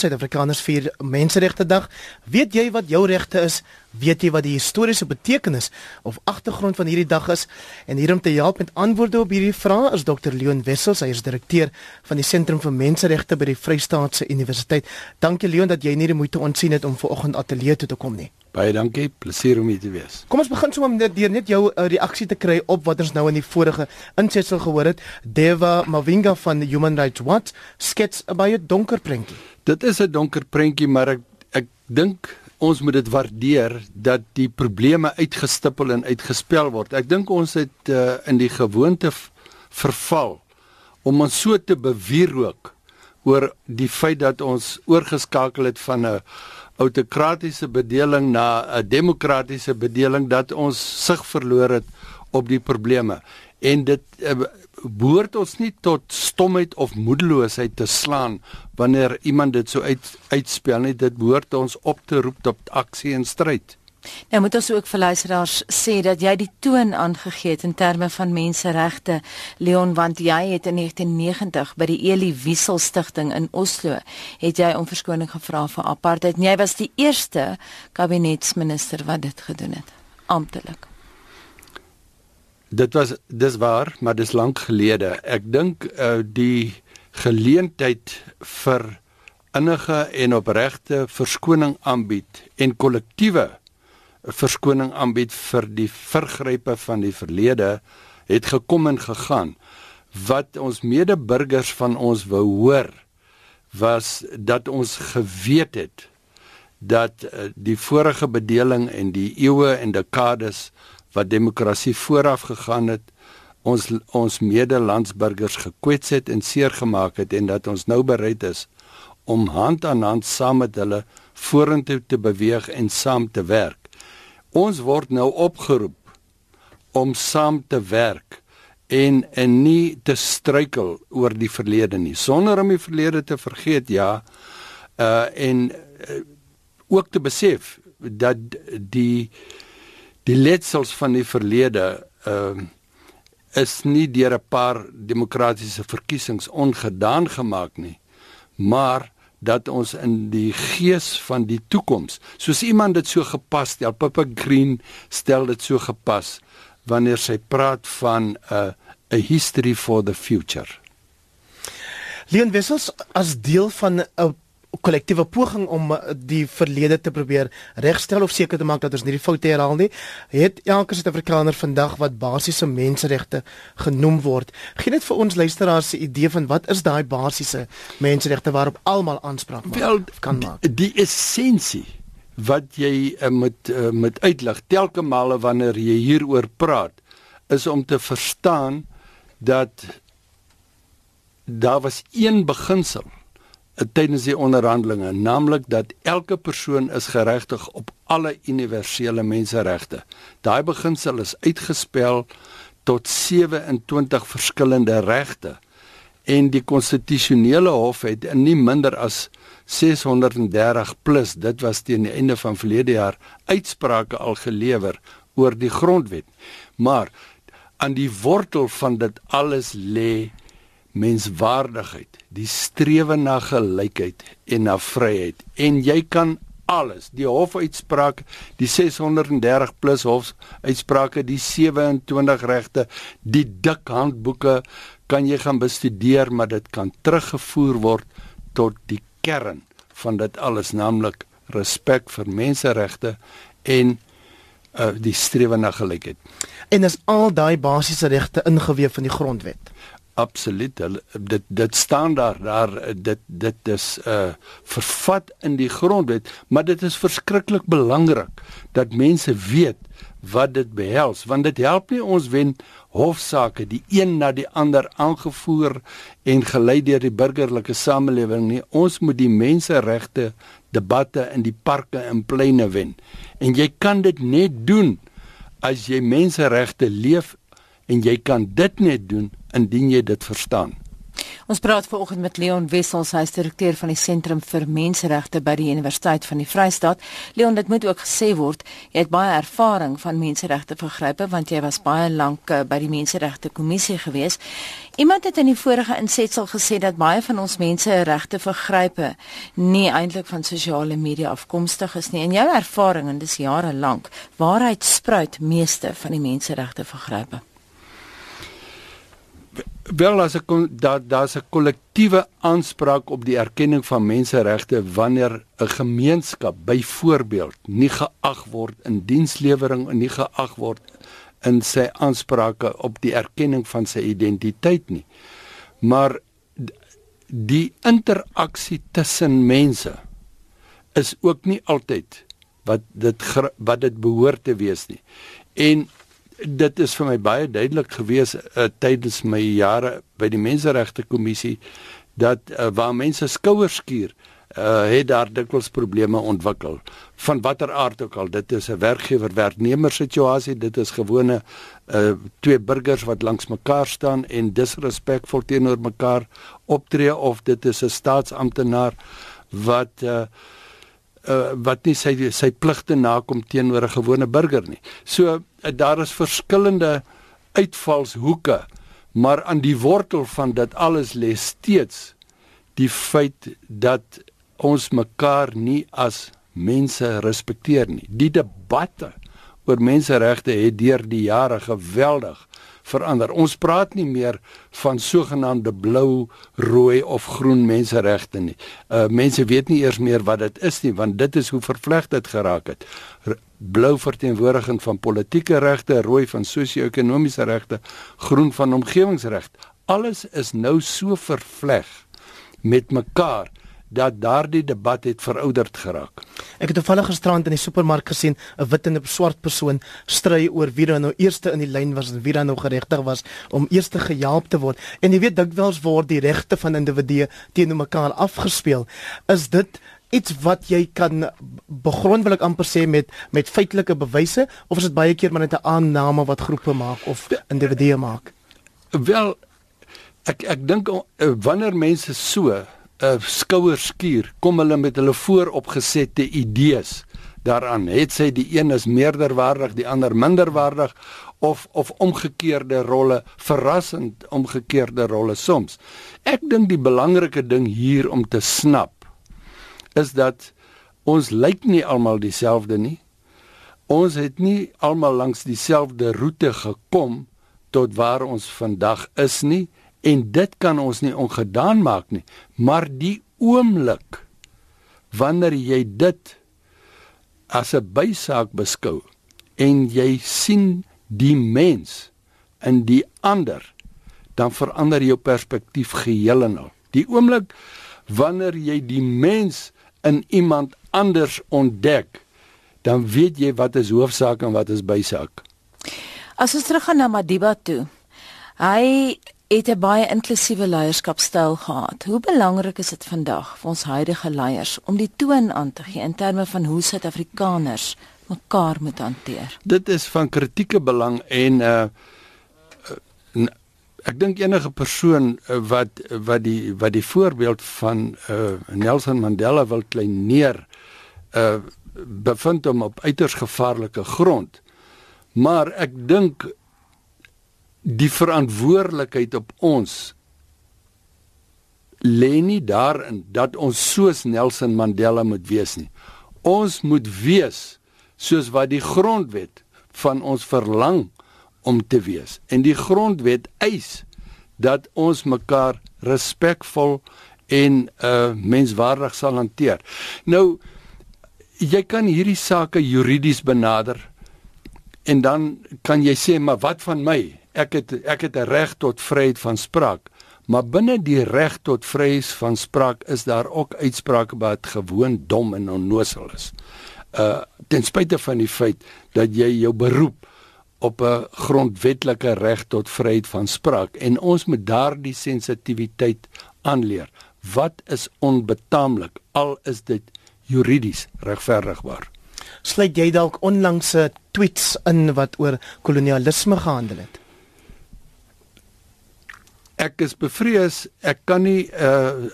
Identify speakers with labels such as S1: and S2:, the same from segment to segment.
S1: Suid-Afrikaners vier Menseregte Dag. Weet jy wat jou regte is? Weet jy wat die historiese betekenis of agtergrond van hierdie dag is? En hier om te help met antwoorde op hierdie vrae is Dr. Leon Wessels, hy is direkteur van die Sentrum vir Menseregte by die Vrystaatse Universiteit. Dankie Leon dat jy nie die moeite ontsien het om vanoggend ateljee toe te kom nie.
S2: Baie dankie, plesier om hier te wees.
S1: Kom ons begin sommer net deur net jou uh, reaksie te kry op wat ons nou in die vorige insetsel gehoor het. Deva Mavinga van Human Rights Watch skets 'n baie donker prentjie.
S2: Dit is 'n donker prentjie, maar ek ek dink ons moet dit waardeer dat die probleme uitgestippel en uitgespel word. Ek dink ons het uh, in die gewoonte verval om ons so te bewierook oor die feit dat ons oorgeskakel het van 'n autokratiese bedeling na 'n demokratiese bedeling dat ons sig verloor het op die probleme. En dit uh, behoort ons nie tot stomheid of moedeloosheid te slaan wanneer iemand dit so uit uitspel nie. Dit behoort ons op te roep tot aksie en stryd
S3: Nou moet ons ook vir luisteraars sê dat jy die toon aangegee het in terme van menseregte Leon want jy het in 1990 by die Elie Wiesel Stichting in Oslo het jy om verskoning gevra vir apartheid. Jy was die eerste kabinetsminister wat dit gedoen het amptelik.
S2: Dit was dis waar, maar dis lank gelede. Ek dink uh, die geleentheid vir innige en opregte verskoning aanbied en kollektiewe verskoning aanbied vir die vergrype van die verlede het gekom en gegaan. Wat ons medeburgers van ons wou hoor was dat ons geweet het dat uh, die vorige bedeling en die eeue en dekades wat demokrasie vooraf gegaan het ons ons medelandsburgers gekwets het en seer gemaak het en dat ons nou bereid is om hand aan hand saam met hulle vorentoe te beweeg en saam te werk. Ons word nou opgeroep om saam te werk en en nie te struikel oor die verlede nie. Sonder om die verlede te vergeet ja uh en uh, ook te besef dat die die letsels van die verlede ehm uh, is nie deur 'n paar demokratiese verkiesings ongedaan gemaak nie maar dat ons in die gees van die toekoms soos iemand dit so gepas stel Pippa Green stel dit so gepas wanneer sy praat van 'n uh, 'n history for the future.
S1: Leon Wessels as deel van 'n kollektiewe poging om eh, die verlede te probeer regstel of seker te maak dat ons nie die foute herhaal nie, het elke Suid-Afrikaner vandag wat basiese menseregte genoem word. Geen net vir ons luisteraars 'n idee van wat is daai basiese menseregte waarop almal aanspraak maak,
S2: Wel, kan maak. Die, die essensie wat jy uh, met uh, met uitlig telke male wanneer jy hieroor praat is om te verstaan dat daar was een beginsel tydens die onderhandelinge, naamlik dat elke persoon is geregtig op alle universele menseregte. Daai beginsel is uitgespel tot 27 verskillende regte en die konstitusionele hof het nie minder as 630 plus dit was teen die einde van verlede jaar uitsprake al gelewer oor die grondwet maar aan die wortel van dit alles lê menswaardigheid, die strewe na gelykheid en na vryheid. En jy kan alles, die hofuitspraak, die 630 plus hofuitsprake, die 27 regte, die dik handboeke kan jy gaan bestudeer, maar dit kan teruggevoer word tot die kern van dit alles, naamlik respek vir menseregte en uh, die strewe na gelykheid.
S1: En is al daai basiese regte ingeweef in die grondwet?
S2: Absoluut. Dit dit staan daar daar dit dit is uh vervat in die grondwet maar dit is verskriklik belangrik dat mense weet wat dit behels want dit help nie ons wen hofsaake die een na die ander aangevoer en gelei deur die burgerlike samelewing nie. Ons moet die menseregte debatte in die parke en pleine wen. En jy kan dit net doen as jy menseregte leef en jy kan dit net doen indien jy dit verstaan.
S3: Ons praat vanoggend met Leon Wessels, hy is direkteur van die Sentrum vir Menseregte by die Universiteit van die Vrystaat. Leon, dit moet ook gesê word, jy het baie ervaring van menseregte vergrype want jy was baie lank uh, by die Menseregte Kommissie gewees. Iemand het in die vorige insetsel gesê dat baie van ons menseregte vergrype nie eintlik van sosiale media afkomstig is nie. En jou ervaring en dis jare lank, waaruit spruit meeste van die menseregte vergrype?
S2: Wel as 'n daar daar's 'n kollektiewe aanspraak op die erkenning van menseregte wanneer 'n gemeenskap byvoorbeeld nie geag word in dienslewering en nie geag word in sy aansprake op die erkenning van sy identiteit nie. Maar die interaksie tussen mense is ook nie altyd wat dit wat dit behoort te wees nie. En dit is vir my baie duidelik gewees uh, tydens my jare by die Menseregte Kommissie dat uh, waar mense skouers skuur uh, het daar dikwels probleme ontwikkel. Van watter aard ook al dit is 'n werkgewer werknemer situasie dit is gewone uh, twee burgers wat langs mekaar staan en disrespekvol teenoor mekaar optree of dit is 'n staatsamptenaar wat uh, uh, wat nie sy sy pligte nakom teenoor 'n gewone burger nie. So uh, daar is verskillende uitvalshoeke, maar aan die wortel van dit alles lê steeds die feit dat ons mekaar nie as mense respekteer nie. Die debatte oor menseregte het deur die jare geweldig verander. Ons praat nie meer van sogenaamde blou, rooi of groen menseregte nie. Uh mense weet nie eers meer wat dit is nie want dit is hoe vervleg dit geraak het. Blou verteenwoordiging van politieke regte, rooi van sosio-ekonomiese regte, groen van omgewingsreg. Alles is nou so vervleg met mekaar dat daardie debat het verouderd geraak.
S1: Ek het toevallig gisterand in die supermark gesien 'n wit en 'n swart persoon stry oor wie dan nou eerste in die lyn was en wie dan nou geregtig was om eerste gehelp te word. En jy weet dikwels word die regte van individue teenoor mekaar afgespeel. Is dit iets wat jy kan begrond wil ek amper sê met met feitelike bewyse of is dit baie keer maar net 'n aanname wat groepe maak of individue maak?
S2: Wel ek ek dink eh, wanneer mense so uh, skouer skuur, kom hulle met hulle vooropgesette idees daaraan. Het sy die een is meerderwaardig, die ander minderwaardig of of omgekeerde rolle, verrassend omgekeerde rolle soms. Ek dink die belangrike ding hier om te snap is dat ons lyk nie almal dieselfde nie. Ons het nie almal langs dieselfde roete gekom tot waar ons vandag is nie en dit kan ons nie ongedaan maak nie. Maar die oomblik wanneer jy dit as 'n bysaak beskou en jy sien die mens in die ander dan verander jou perspektief geheel en al. Die oomblik wanneer jy die mens in iemand anders ontdek dan weet jy wat is hoofsaak en wat is bysaak.
S3: As ons teruggaan na Madiba toe hy het 'n baie inklusiewe leierskapstyl gehad. Hoe belangrik is dit vandag vir ons huidige leiers om die toon aan te gee in terme van hoe Suid-Afrikaners mekaar moet hanteer?
S2: Dit is van kritieke belang en uh, ek dink enige persoon uh, wat wat die wat die voorbeeld van uh Nelson Mandela wil kleineer uh bevind hom op uiters gevaarlike grond. Maar ek dink die verantwoordelikheid op ons lê nie daarin dat ons soos Nelson Mandela moet wees nie. Ons moet wees soos wat die grondwet van ons verlang om te wees. En die grondwet eis dat ons mekaar respekvol en uh menswaardig sal hanteer. Nou jy kan hierdie sake juridies benader en dan kan jy sê maar wat van my? Ek het ek het 'n reg tot vryheid van spraak. Maar binne die reg tot vryheid van spraak is daar ook uitsprake wat gewoon dom en onnosel is. Uh ten spyte van die feit dat jy jou beroep op 'n grondwetlike reg tot vryheid van spraak en ons moet daardie sensitiwiteit aanleer. Wat is onbetaamlik al is dit juridies regverdigbaar?
S1: Sluit jy dalk onlangse tweets in wat oor kolonialisme gehandel het?
S2: Ek is bevrees ek kan nie uh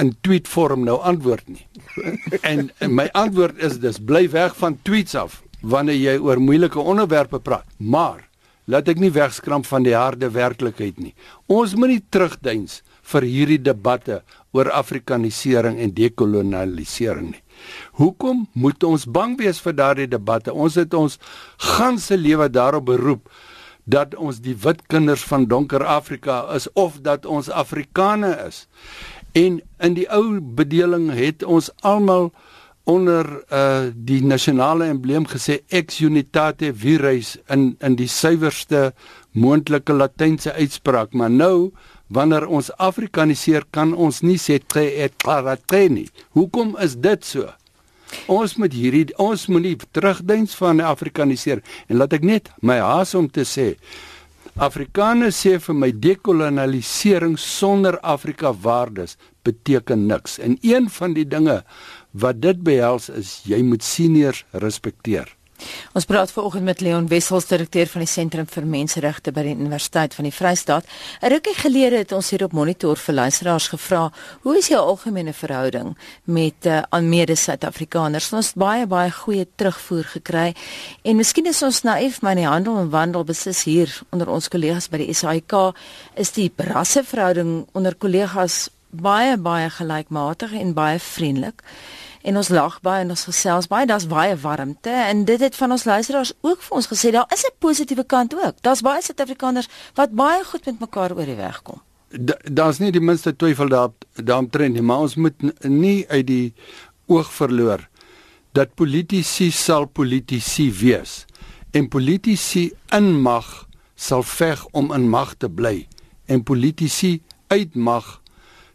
S2: in tweet vorm nou antwoord nie. en, en my antwoord is dis bly weg van tweets af wanneer jy oor moeilike onderwerpe praat. Maar laat ek nie wegskramp van die harde werklikheid nie. Ons moet nie terugdeins vir hierdie debatte oor afrikanisering en dekolonialisering nie. Hoekom moet ons bang wees vir daardie debatte? Ons het ons ganse lewe daarop beroep dat ons die wit kinders van donker Afrika is of dat ons Afrikane is. En in die ou bedeling het ons almal onder uh die nasionale embleem gesê ex unitate vires in in die suiwerste moontlike latynse uitspraak. Maar nou wanneer ons afrikaniseer kan ons nie sê tre et clarate nie. Hoekom is dit so ons moet hierdie ons moenie terugdeins van afrikaniseer en laat ek net my haas om te sê Afrikaners sê vir my dekolonialisering sonder Afrika waardes beteken niks. En een van die dinge wat dit behels is jy moet seniors respekteer.
S3: Ons praat vanoggend met Leon Wessels, direkteur van die Sentrum vir Menseregte by die Universiteit van die Vrystaat. 'n Rukkie gelede het ons hier op monitor vir luisteraars gevra, "Hoe is jou algemene verhouding met uh, aan mede-Suid-Afrikaners?" Ons het baie baie goeie terugvoer gekry. En miskien is ons naïef, maar in die handel en wandel beslis hier onder ons kollegas by die SAIK is die rasseverhouding onder kollegas baie baie gelykmatig en baie vriendelik. En ons lag baie en ons gesels baie, daar's baie warmte en dit het van ons luisteraars ook vir ons gesê daar is 'n positiewe kant ook. Daar's baie Suid-Afrikaners wat baie goed met mekaar oor die weg kom.
S2: Daar's nie die minste twyfel daar daaromtrent nie, maar ons moet nie uit die oog verloor dat politici sal politici wees en politici in mag sal veg om in mag te bly en politici uit mag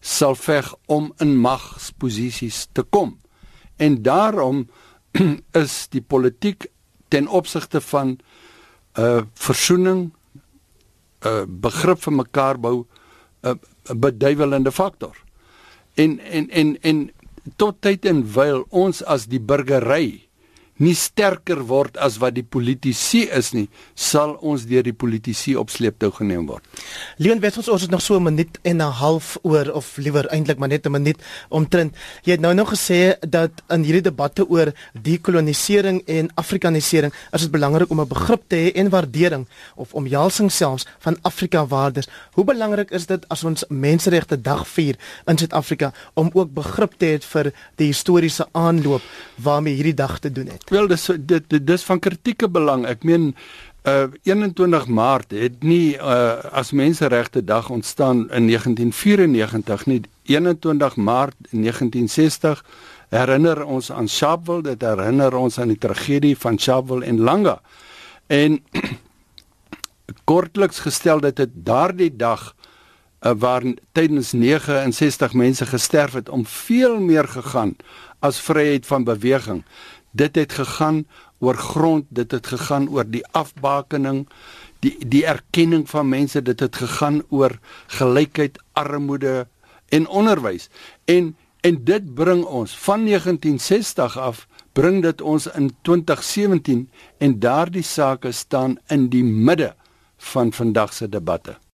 S2: sal veg om in magsposisies te kom. En daarom is die politiek ten opsigte van 'n uh, versoening 'n uh, begrip vir mekaar bou 'n uh, beduiwelende faktor. En en en en tot tyd en wyl ons as die burgery nie sterker word as wat die politici is nie, sal ons deur die politici op sleeptou geneem word.
S1: Leon, weet ons ons het nog so 'n minuut en 'n half oor of liewer eintlik maar net 'n minuut omtrent. Jy het nou nog gesê dat in hierdie debatte oor dekolonisering en afrikanisering is dit belangrik om 'n begrip te hê en waardering of omhelsing selfs van Afrika waardes. Hoe belangrik is dit as ons menseregte dag vier in Suid-Afrika om ook begrip te hê vir die historiese aanloop waarmee hierdie dag te doen het?
S2: Wel dis dit dis van kritieke belang. Ek meen uh 21 Maart het nie uh as menseregte dag ontstaan in 1994 nie. 21 Maart 1960 herinner ons aan Sharpeville, dit herinner ons aan die tragedie van Sharpeville en Langa. En kortliks gestel dit het daardie dag uh, waar tydens 69 mense gesterf het om veel meer gegaan as vryheid van beweging dit het gegaan oor grond, dit het gegaan oor die afbakening, die die erkenning van mense, dit het gegaan oor gelykheid, armoede en onderwys. En en dit bring ons van 1960 af bring dit ons in 2017 en daardie sake staan in die midde van vandag se debatte.